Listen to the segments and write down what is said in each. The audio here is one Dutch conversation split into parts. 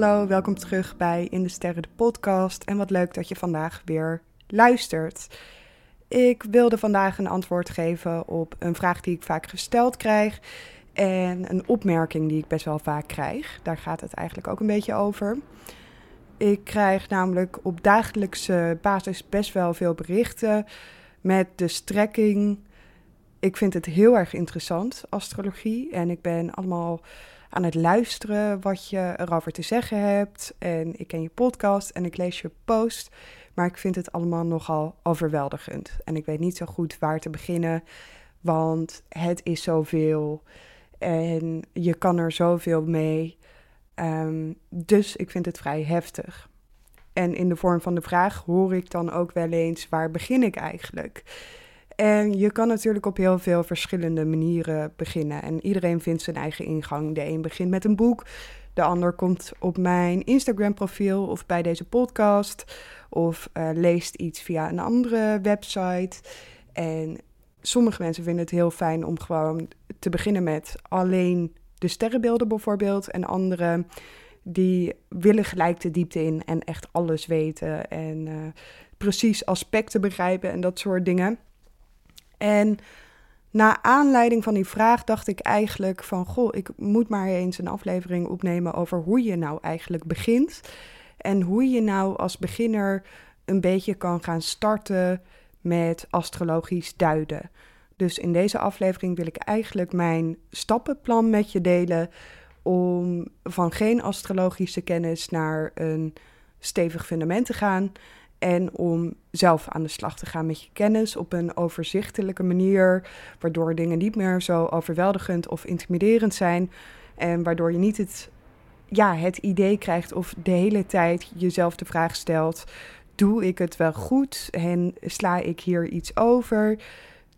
Hallo, welkom terug bij In de Sterren de podcast en wat leuk dat je vandaag weer luistert. Ik wilde vandaag een antwoord geven op een vraag die ik vaak gesteld krijg en een opmerking die ik best wel vaak krijg. Daar gaat het eigenlijk ook een beetje over. Ik krijg namelijk op dagelijkse basis best wel veel berichten met de strekking. Ik vind het heel erg interessant, astrologie. En ik ben allemaal aan het luisteren wat je erover te zeggen hebt. En ik ken je podcast en ik lees je post. Maar ik vind het allemaal nogal overweldigend. En ik weet niet zo goed waar te beginnen, want het is zoveel. En je kan er zoveel mee. Um, dus ik vind het vrij heftig. En in de vorm van de vraag hoor ik dan ook wel eens: waar begin ik eigenlijk? En je kan natuurlijk op heel veel verschillende manieren beginnen. En iedereen vindt zijn eigen ingang. De een begint met een boek, de ander komt op mijn Instagram-profiel of bij deze podcast, of uh, leest iets via een andere website. En sommige mensen vinden het heel fijn om gewoon te beginnen met alleen de sterrenbeelden bijvoorbeeld. En anderen die willen gelijk de diepte in en echt alles weten en uh, precies aspecten begrijpen en dat soort dingen. En na aanleiding van die vraag dacht ik eigenlijk van, goh, ik moet maar eens een aflevering opnemen over hoe je nou eigenlijk begint. En hoe je nou als beginner een beetje kan gaan starten met astrologisch duiden. Dus in deze aflevering wil ik eigenlijk mijn stappenplan met je delen om van geen astrologische kennis naar een stevig fundament te gaan. En om zelf aan de slag te gaan met je kennis op een overzichtelijke manier, waardoor dingen niet meer zo overweldigend of intimiderend zijn. En waardoor je niet het, ja, het idee krijgt of de hele tijd jezelf de vraag stelt: doe ik het wel goed en sla ik hier iets over?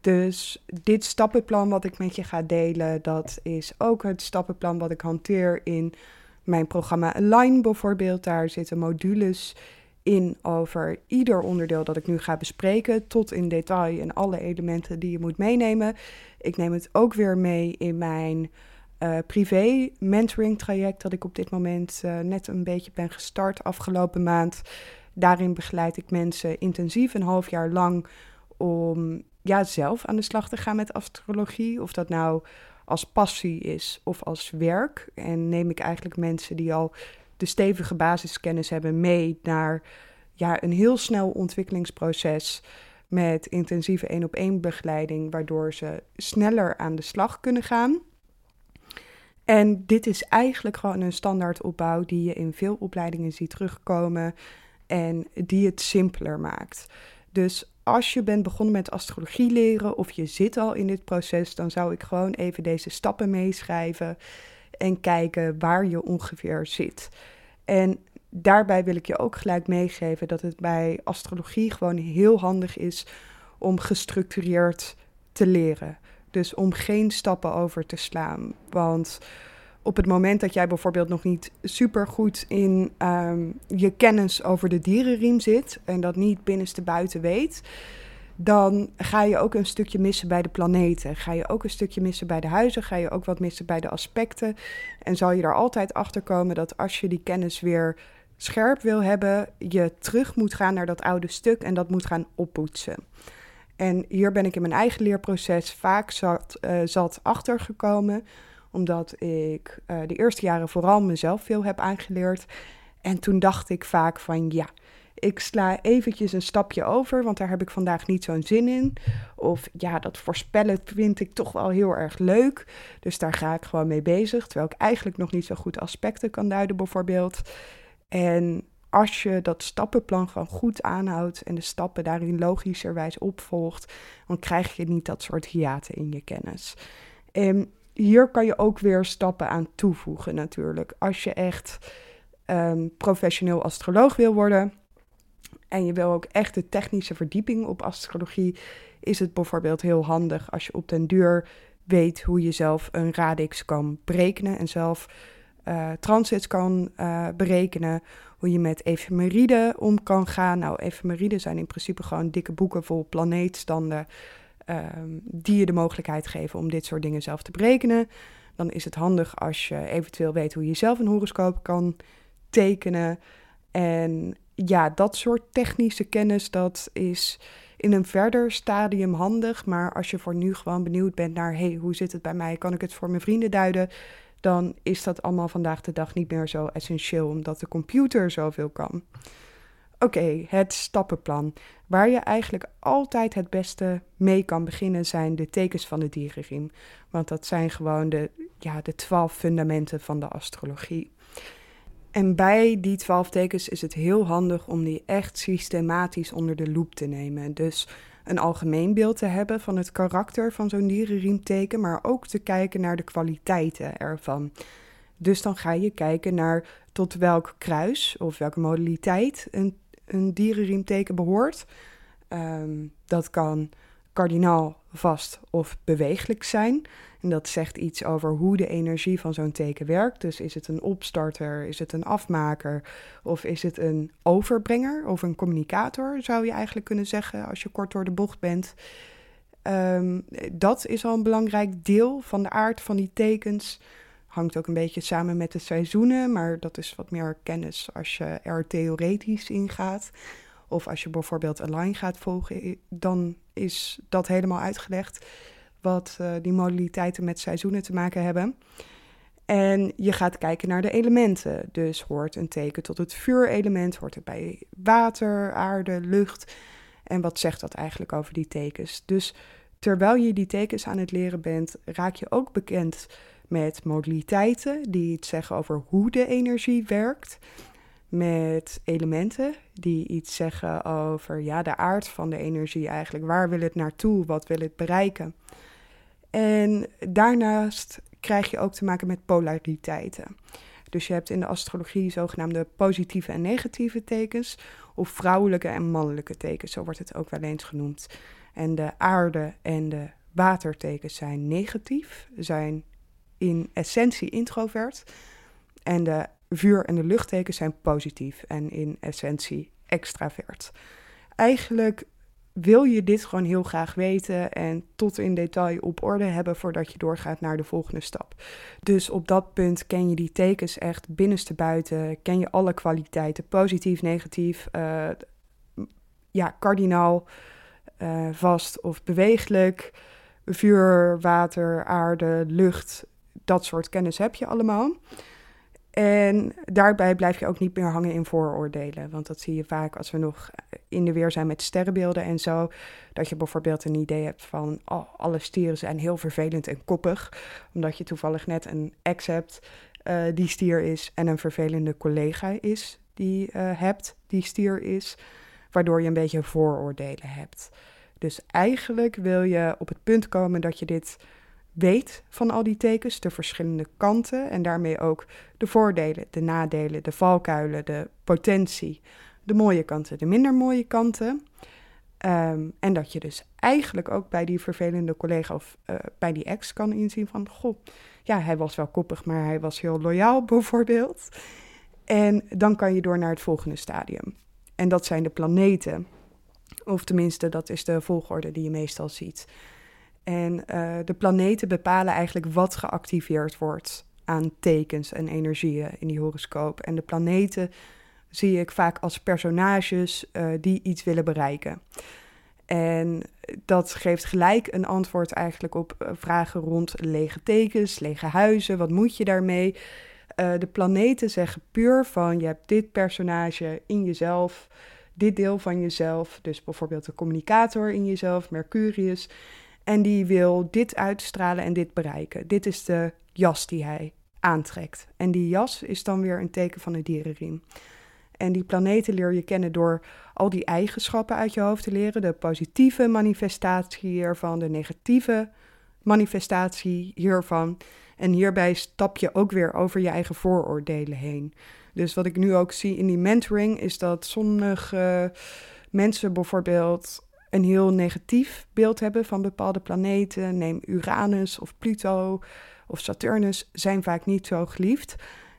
Dus dit stappenplan wat ik met je ga delen, dat is ook het stappenplan wat ik hanteer in mijn programma Align bijvoorbeeld. Daar zitten modules in over ieder onderdeel dat ik nu ga bespreken, tot in detail en alle elementen die je moet meenemen. Ik neem het ook weer mee in mijn uh, privé mentoring traject dat ik op dit moment uh, net een beetje ben gestart afgelopen maand. Daarin begeleid ik mensen intensief een half jaar lang om ja, zelf aan de slag te gaan met astrologie. Of dat nou als passie is of als werk. En neem ik eigenlijk mensen die al de stevige basiskennis hebben mee naar ja, een heel snel ontwikkelingsproces met intensieve één op één begeleiding, waardoor ze sneller aan de slag kunnen gaan. En dit is eigenlijk gewoon een standaard opbouw die je in veel opleidingen ziet terugkomen en die het simpeler maakt. Dus als je bent begonnen met astrologie leren of je zit al in dit proces, dan zou ik gewoon even deze stappen meeschrijven en kijken waar je ongeveer zit. En daarbij wil ik je ook gelijk meegeven dat het bij astrologie gewoon heel handig is om gestructureerd te leren. Dus om geen stappen over te slaan. Want op het moment dat jij bijvoorbeeld nog niet super goed in um, je kennis over de dierenriem zit en dat niet binnenste buiten weet, dan ga je ook een stukje missen bij de planeten. Ga je ook een stukje missen bij de huizen, ga je ook wat missen bij de aspecten. En zal je er altijd achter komen dat als je die kennis weer scherp wil hebben, je terug moet gaan naar dat oude stuk en dat moet gaan oppoetsen. En hier ben ik in mijn eigen leerproces vaak zat, uh, zat achtergekomen, omdat ik uh, de eerste jaren vooral mezelf veel heb aangeleerd. En toen dacht ik vaak van ja, ik sla eventjes een stapje over, want daar heb ik vandaag niet zo'n zin in. Of ja, dat voorspellen vind ik toch wel heel erg leuk. Dus daar ga ik gewoon mee bezig. Terwijl ik eigenlijk nog niet zo goed aspecten kan duiden, bijvoorbeeld. En als je dat stappenplan gewoon goed aanhoudt en de stappen daarin logischerwijs opvolgt, dan krijg je niet dat soort hiaten in je kennis. En hier kan je ook weer stappen aan toevoegen, natuurlijk. Als je echt um, professioneel astroloog wil worden en je wil ook echt de technische verdieping op astrologie, is het bijvoorbeeld heel handig als je op den duur weet hoe je zelf een radix kan berekenen en zelf uh, transits kan uh, berekenen, hoe je met efemeriden om kan gaan. Nou, efemeriden zijn in principe gewoon dikke boeken vol planeetstanden um, die je de mogelijkheid geven om dit soort dingen zelf te berekenen. Dan is het handig als je eventueel weet hoe je zelf een horoscoop kan tekenen. En ja, dat soort technische kennis, dat is in een verder stadium handig. Maar als je voor nu gewoon benieuwd bent naar, hey, hoe zit het bij mij? Kan ik het voor mijn vrienden duiden? Dan is dat allemaal vandaag de dag niet meer zo essentieel, omdat de computer zoveel kan. Oké, het stappenplan. Waar je eigenlijk altijd het beste mee kan beginnen zijn de tekens van de dierenriem. Want dat zijn gewoon de, ja, de twaalf fundamenten van de astrologie. En bij die twaalf tekens is het heel handig om die echt systematisch onder de loep te nemen. Dus een algemeen beeld te hebben van het karakter van zo'n dierenriemteken, maar ook te kijken naar de kwaliteiten ervan. Dus dan ga je kijken naar tot welk kruis of welke modaliteit een, een dierenriemteken behoort. Ehm, dat kan kardinaal, vast of beweeglijk zijn. En dat zegt iets over hoe de energie van zo'n teken werkt. Dus is het een opstarter, is het een afmaker of is het een overbrenger of een communicator, zou je eigenlijk kunnen zeggen als je kort door de bocht bent. Ehm, dat is al een belangrijk deel van de aard van die tekens. Hangt ook een beetje samen met de seizoenen, maar dat is wat meer kennis als je er theoretisch in gaat. Of als je bijvoorbeeld line gaat volgen, dan is dat helemaal uitgelegd wat uh, die modaliteiten met seizoenen te maken hebben. En je gaat kijken naar de elementen. Dus hoort een teken tot het vuurelement, hoort het bij water, aarde, lucht. En wat zegt dat eigenlijk over die tekens? Dus terwijl je die tekens aan het leren bent, raak je ook bekend met modaliteiten die iets zeggen over hoe de energie werkt. Met elementen die iets zeggen over ja, de aard van de energie eigenlijk. Waar wil het naartoe? Wat wil het bereiken? En daarnaast krijg je ook te maken met polariteiten. Dus je hebt in de astrologie zogenaamde positieve en negatieve tekens, of vrouwelijke en mannelijke tekens, zo wordt het ook wel eens genoemd. En de aarde en de watertekens zijn negatief, zijn in essentie introvert. En de vuur- en de luchttekens zijn positief en in essentie extravert. Eigenlijk wil je dit gewoon heel graag weten en tot in detail op orde hebben voordat je doorgaat naar de volgende stap. Dus op dat punt ken je die tekens echt binnenste buiten, ken je alle kwaliteiten, positief, negatief, uh, ja, kardinaal, uh, vast of beweeglijk, vuur, water, aarde, lucht, dat soort kennis heb je allemaal. En daarbij blijf je ook niet meer hangen in vooroordelen. Want dat zie je vaak als we nog in de weer zijn met sterrenbeelden en zo. Dat je bijvoorbeeld een idee hebt van oh, alle stieren zijn heel vervelend en koppig. Omdat je toevallig net een ex hebt uh, die stier is en een vervelende collega is die uh, hebt die stier is. Waardoor je een beetje vooroordelen hebt. Dus eigenlijk wil je op het punt komen dat je dit weet van al die tekens, de verschillende kanten en daarmee ook de voordelen, de nadelen, de valkuilen, de potentie, de mooie kanten, de minder mooie kanten. Ehm, en dat je dus eigenlijk ook bij die vervelende collega of uh, bij die ex kan inzien van, goh, ja, hij was wel koppig, maar hij was heel loyaal bijvoorbeeld. En dan kan je door naar het volgende stadium. En dat zijn de planeten. Of tenminste, dat is de volgorde die je meestal ziet. En uh, de planeten bepalen eigenlijk wat geactiveerd wordt aan tekens en energieën in die horoscoop. En de planeten zie ik vaak als personages uh, die iets willen bereiken. En dat geeft gelijk een antwoord eigenlijk op uh, vragen rond lege tekens, lege huizen, wat moet je daarmee? de planeten zeggen puur van je hebt dit personage in jezelf, dit deel van jezelf, dus bijvoorbeeld de communicator in jezelf, Mercurius. En die wil dit uitstralen en dit bereiken. Dit is de jas die hij aantrekt. En die jas is dan weer een teken van de dierenriem. En die planeten leer je kennen door al die eigenschappen uit je hoofd te leren. De positieve manifestatie hiervan, de negatieve manifestatie hiervan. En hierbij stap je ook weer over je eigen vooroordelen heen. Dus wat ik nu ook zie in die mentoring is dat sommige mensen bijvoorbeeld een heel negatief beeld hebben van bepaalde planeten. Neem Uranus of Pluto of Saturnus, zijn vaak niet zo geliefd.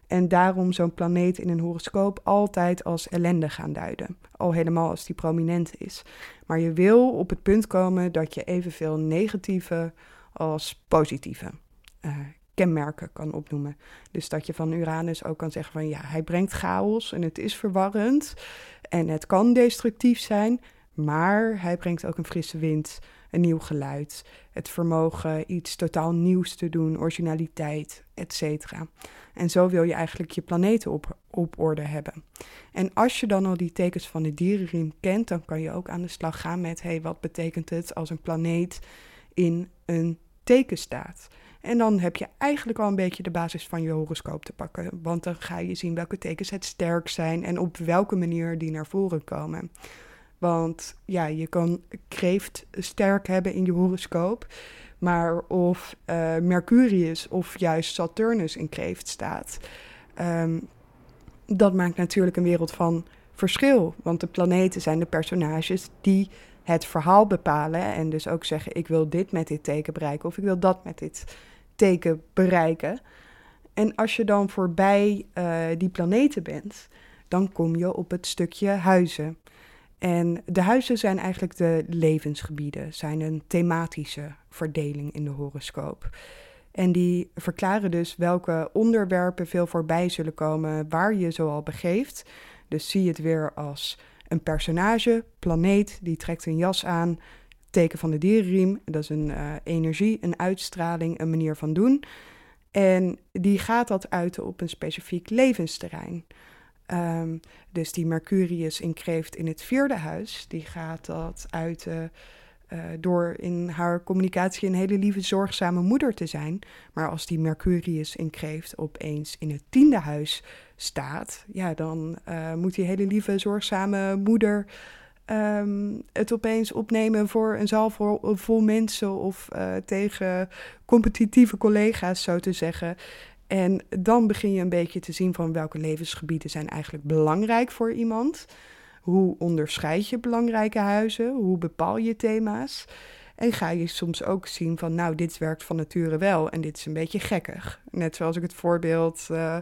En daarom zo'n planeet in een horoscoop altijd als ellende gaan duiden. Al helemaal als die prominent is. Maar je wil op het punt komen dat je evenveel negatieve als positieve uh, kenmerken kan opnoemen. Dus dat je van Uranus ook kan zeggen van ja, hij brengt chaos en het is verwarrend en het kan destructief zijn, maar hij brengt ook een frisse wind, een nieuw geluid, het vermogen iets totaal nieuws te doen, originaliteit, etc. En zo wil je eigenlijk je planeten op, op orde hebben. En als je dan al die tekens van de dierenriem kent, dan kan je ook aan de slag gaan met: hey, wat betekent het als een planeet in een teken staat? En dan heb je eigenlijk al een beetje de basis van je horoscoop te pakken. Want dan ga je zien welke tekens het sterk zijn en op welke manier die naar voren komen. Want ja, je kan kreeft sterk hebben in je horoscoop. Maar of uh, Mercurius of juist Saturnus in kreeft staat, um, dat maakt natuurlijk een wereld van verschil. Want de planeten zijn de personages die het verhaal bepalen. En dus ook zeggen: ik wil dit met dit teken bereiken of ik wil dat met dit teken bereiken. En als je dan voorbij uh, die planeten bent, dan kom je op het stukje huizen. En de huizen zijn eigenlijk de levensgebieden, zijn een thematische verdeling in de horoscoop. En die verklaren dus welke onderwerpen veel voorbij zullen komen waar je zoal begeeft. Dus zie het weer als een personage, planeet, die trekt een jas aan, teken van de dierenriem. Dat is een uh, energie, een uitstraling, een manier van doen. En die gaat dat uiten op een specifiek levensterrein. Um, dus die Mercurius in kreeft in het vierde huis, die gaat dat uiten uh, door in haar communicatie een hele lieve, zorgzame moeder te zijn. Maar als die Mercurius in kreeft opeens in het tiende huis staat, ja, dan uh, moet die hele lieve, zorgzame moeder um, het opeens opnemen voor een zaal vol, vol mensen of uh, tegen competitieve collega's, zo te zeggen. En dan begin je een beetje te zien van welke levensgebieden zijn eigenlijk belangrijk voor iemand. Hoe onderscheid je belangrijke huizen? Hoe bepaal je thema's? En ga je soms ook zien van, nou, dit werkt van nature wel en dit is een beetje gekkig. Net zoals ik het voorbeeld, uh,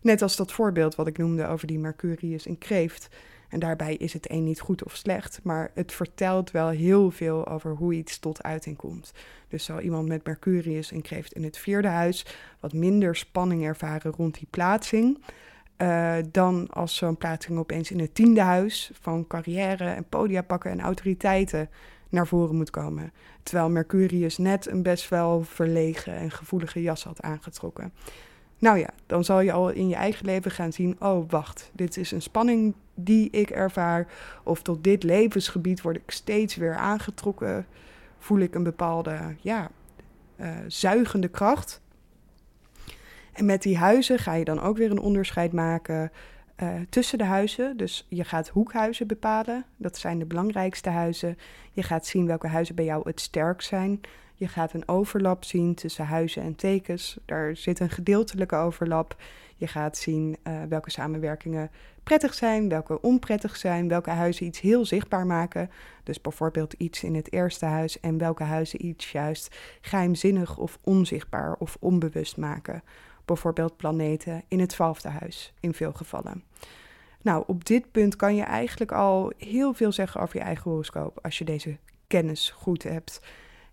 net als dat voorbeeld wat ik noemde over die Mercurius in kreeft. En daarbij is het een niet goed of slecht, maar het vertelt wel heel veel over hoe iets tot uiting komt. Dus zal iemand met Mercurius in kreeft in het vierde huis wat minder spanning ervaren rond die plaatsing. Uh, dan als zo'n plaatsing opeens in het tiende huis van carrière en podia pakken en autoriteiten naar voren moet komen. Terwijl Mercurius net een best wel verlegen en gevoelige jas had aangetrokken. Nou ja, dan zal je al in je eigen leven gaan zien: oh wacht, dit is een spanning die ik ervaar. Of tot dit levensgebied word ik steeds weer aangetrokken. Voel ik een bepaalde, ja, uh, zuigende kracht. En met die huizen ga je dan ook weer een onderscheid maken uh, tussen de huizen. Dus je gaat hoekhuizen bepalen. Dat zijn de belangrijkste huizen. Je gaat zien welke huizen bij jou het sterk zijn. Je gaat een overlap zien tussen huizen en tekens. Daar zit een gedeeltelijke overlap. Je gaat zien uh, welke samenwerkingen prettig zijn, welke onprettig zijn, welke huizen iets heel zichtbaar maken. Dus bijvoorbeeld iets in het eerste huis en welke huizen iets juist geheimzinnig of onzichtbaar of onbewust maken. Bijvoorbeeld planeten in het twaalfde huis in veel gevallen. Nou, op dit punt kan je eigenlijk al heel veel zeggen over je eigen horoscoop als je deze kennis goed hebt.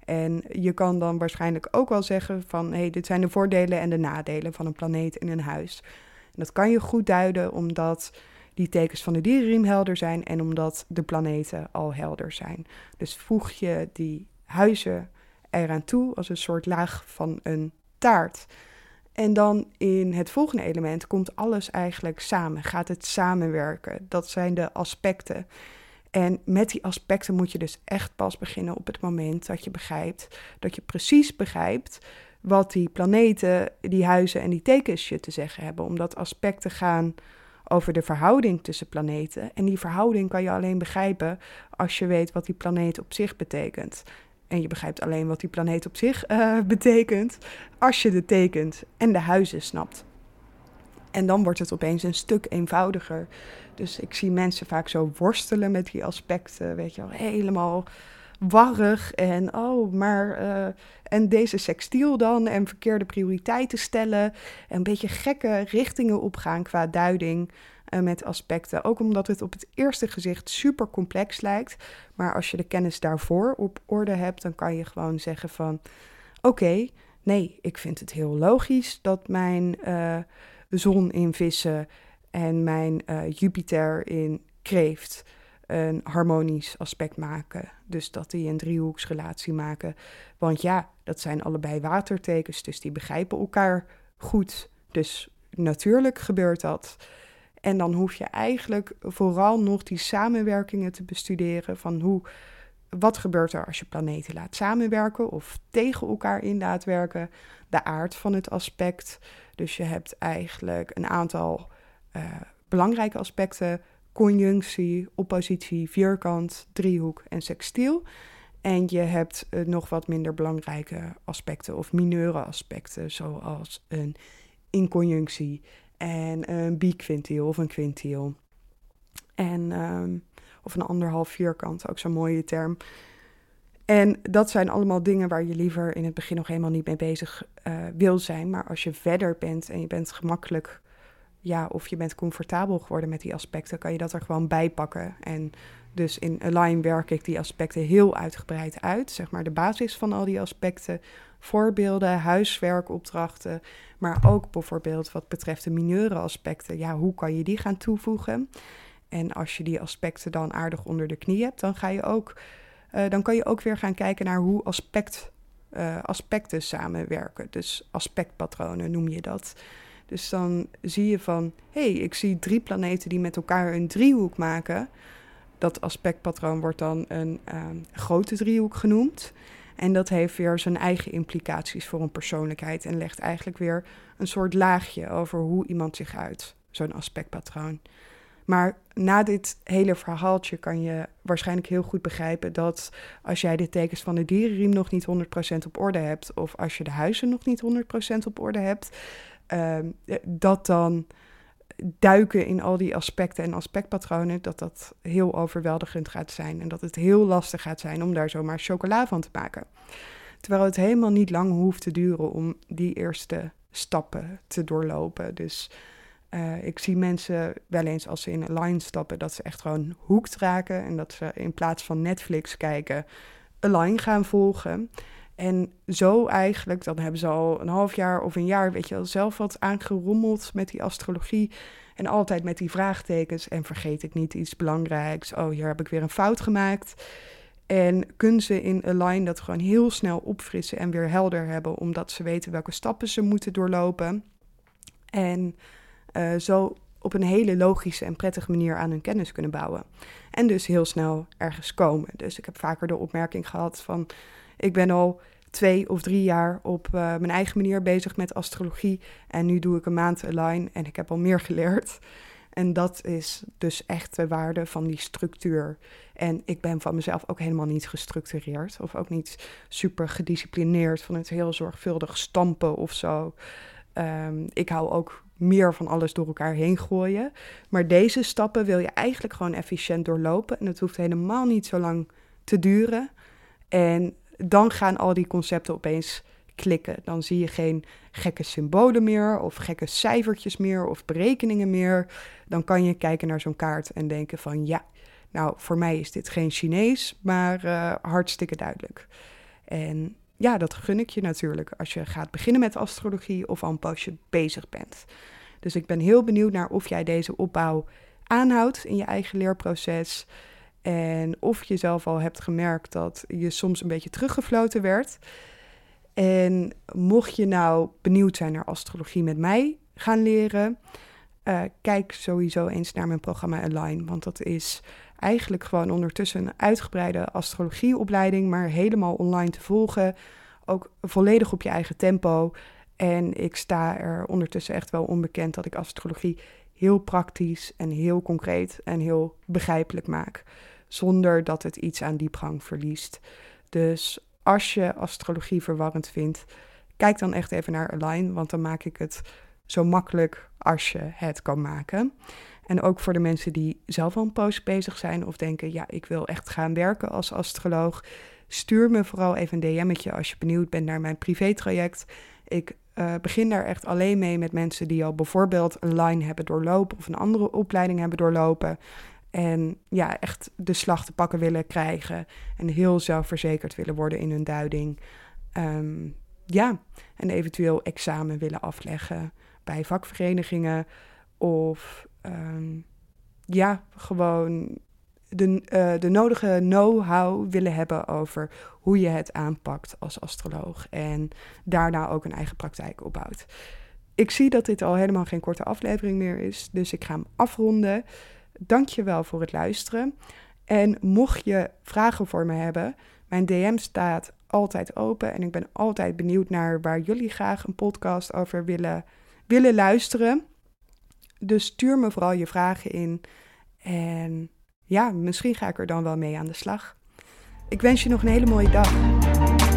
En je kan dan waarschijnlijk ook wel zeggen van hé, hey, dit zijn de voordelen en de nadelen van een planeet in een huis. En dat kan je goed duiden omdat die tekens van de dierenriem helder zijn en omdat de planeten al helder zijn. Dus voeg je die huizen eraan toe als een soort laag van een taart. En dan in het volgende element komt alles eigenlijk samen, gaat het samenwerken. Dat zijn de aspecten. En met die aspecten moet je dus echt pas beginnen op het moment dat je begrijpt, dat je precies begrijpt wat die planeten, die huizen en die tekens je te zeggen hebben. Omdat aspecten gaan over de verhouding tussen planeten. En die verhouding kan je alleen begrijpen als je weet wat die planeet op zich betekent. En je begrijpt alleen wat die planeet op zich uh, betekent als je de tekens en de huizen snapt. En dan wordt het opeens een stuk eenvoudiger. Dus ik zie mensen vaak zo worstelen met die aspecten, weet je wel, helemaal warrig en oh, maar uh, en deze sextiel dan en verkeerde prioriteiten stellen en een beetje gekke richtingen opgaan qua duiding uh, met aspecten. Ook omdat het op het eerste gezicht super complex lijkt, maar als je de kennis daarvoor op orde hebt, dan kan je gewoon zeggen van oké, Nee, ik vind het heel logisch dat mijn uh, zon in vissen en mijn uh, Jupiter in kreeft een harmonisch aspect maken. Dus dat die een driehoeksrelatie maken. Want ja, dat zijn allebei watertekens, dus die begrijpen elkaar goed. Dus natuurlijk gebeurt dat. En dan hoef je eigenlijk vooral nog die samenwerkingen te bestuderen van hoe, wat gebeurt er als je planeten laat samenwerken of tegen elkaar in laat werken, de aard van het aspect. Dus je hebt eigenlijk een aantal uh, belangrijke aspecten, conjunctie, oppositie, vierkant, driehoek en sextiel. En je hebt uh, nog wat minder belangrijke aspecten of mineure aspecten, zoals een inconjunctie en een biquintiel of een quintiel. En, um, of een anderhalf vierkant, ook zo'n mooie term. En dat zijn allemaal dingen waar je liever in het begin nog helemaal niet mee bezig uh, wil zijn. Maar als je verder bent en je bent gemakkelijk, ja, of je bent comfortabel geworden met die aspecten, kan je dat er gewoon bij pakken. En dus in Align werk ik die aspecten heel uitgebreid uit. Zeg maar de basis van al die aspecten. Voorbeelden, huiswerkopdrachten. Maar ook bijvoorbeeld wat betreft de mineure aspecten. Ja, hoe kan je die gaan toevoegen? En als je die aspecten dan aardig onder de knie hebt, dan, ga je ook, uh, dan kan je ook weer gaan kijken naar hoe aspect, uh, aspecten samenwerken. Dus aspectpatronen noem je dat. Dus dan zie je van, hé, hey, ik zie drie planeten die met elkaar een driehoek maken dat aspectpatroon wordt dan een uh, grote driehoek genoemd. En dat heeft weer zijn eigen implicaties voor een persoonlijkheid en legt eigenlijk weer een soort laagje over hoe iemand zich uit, zo'n aspectpatroon. Maar na dit hele verhaaltje kan je waarschijnlijk heel goed begrijpen dat als jij de tekens van de dierenriem nog niet 100% op orde hebt, of als je de huizen nog niet 100% op orde hebt, uh, dat dan duiken in al die aspecten en aspectpatronen, dat dat heel overweldigend gaat zijn. En dat het heel lastig gaat zijn om daar zomaar chocola van te maken. Terwijl het helemaal niet lang hoeft te duren om die eerste stappen te doorlopen. Dus uh, ik zie mensen wel eens als ze in een line stappen, dat ze echt gewoon hoekt raken. En dat ze in plaats van Netflix kijken, een line gaan volgen. En zo eigenlijk, dan hebben ze al een half jaar of een jaar, weet je wel, zelf wat aangerommeld met die astrologie. En altijd met die vraagtekens. En vergeet ik niet iets belangrijks. Oh, hier heb ik weer een fout gemaakt. En kunnen ze in Align dat gewoon heel snel opfrissen en weer helder hebben, omdat ze weten welke stappen ze moeten doorlopen. En uh, zo op een hele logische en prettige manier aan hun kennis kunnen bouwen. En dus heel snel ergens komen. Dus ik heb vaker de opmerking gehad van ik ben al twee of drie jaar op uh, mijn eigen manier bezig met astrologie. En nu doe ik een maand align en ik heb al meer geleerd. En dat is dus echt de waarde van die structuur. En ik ben van mezelf ook helemaal niet gestructureerd. Of ook niet super gedisciplineerd van het heel zorgvuldig stampen of zo. Um, ik hou ook meer van alles door elkaar heen gooien. Maar deze stappen wil je eigenlijk gewoon efficiënt doorlopen. En het hoeft helemaal niet zo lang te duren. En dan gaan al die concepten opeens klikken. Dan zie je geen gekke symbolen meer of gekke cijfertjes meer of berekeningen meer. Dan kan je kijken naar zo'n kaart en denken van ja, nou voor mij is dit geen Chinees, maar uh, hartstikke duidelijk. En ja, dat gun ik je natuurlijk als je gaat beginnen met astrologie of al een poosje bezig bent. Dus ik ben heel benieuwd naar of jij deze opbouw aanhoudt in je eigen leerproces. En of je zelf al hebt gemerkt dat je soms een beetje teruggefloten werd. En mocht je nou benieuwd zijn naar astrologie met mij gaan leren, uh, kijk sowieso eens naar mijn programma Align. Want dat is eigenlijk gewoon ondertussen een uitgebreide astrologieopleiding, maar helemaal online te volgen. Ook volledig op je eigen tempo. En ik sta er ondertussen echt wel onbekend dat ik astrologie heel praktisch en heel concreet en heel begrijpelijk maak zonder dat het iets aan diepgang verliest. Dus als je astrologie verwarrend vindt, kijk dan echt even naar Align, want dan maak ik het zo makkelijk als je het kan maken. En ook voor de mensen die zelf al een post bezig zijn of denken, ja, ik wil echt gaan werken als astroloog. Stuur me vooral even een DM'tje als je benieuwd bent naar mijn privétraject. Ik uh, begin daar echt alleen mee met mensen die al bijvoorbeeld een line hebben doorlopen of een andere opleiding hebben doorlopen. En ja, echt de slag te pakken willen krijgen. En heel zelfverzekerd willen worden in hun duiding. Um, ja, een eventueel examen willen afleggen bij vakverenigingen of ehm, ja, gewoon de, uh, de nodige know-how willen hebben over hoe je het aanpakt als astroloog en daarna ook een eigen praktijk opbouwt. Ik zie dat dit al helemaal geen korte aflevering meer is, dus ik ga hem afronden. Dank je wel voor het luisteren. En mocht je vragen voor me hebben, mijn DM staat altijd open en ik ben altijd benieuwd naar waar jullie graag een podcast over willen, willen luisteren. Dus stuur me vooral je vragen in. En ja, misschien ga ik er dan wel mee aan de slag. Ik wens je nog een hele mooie dag.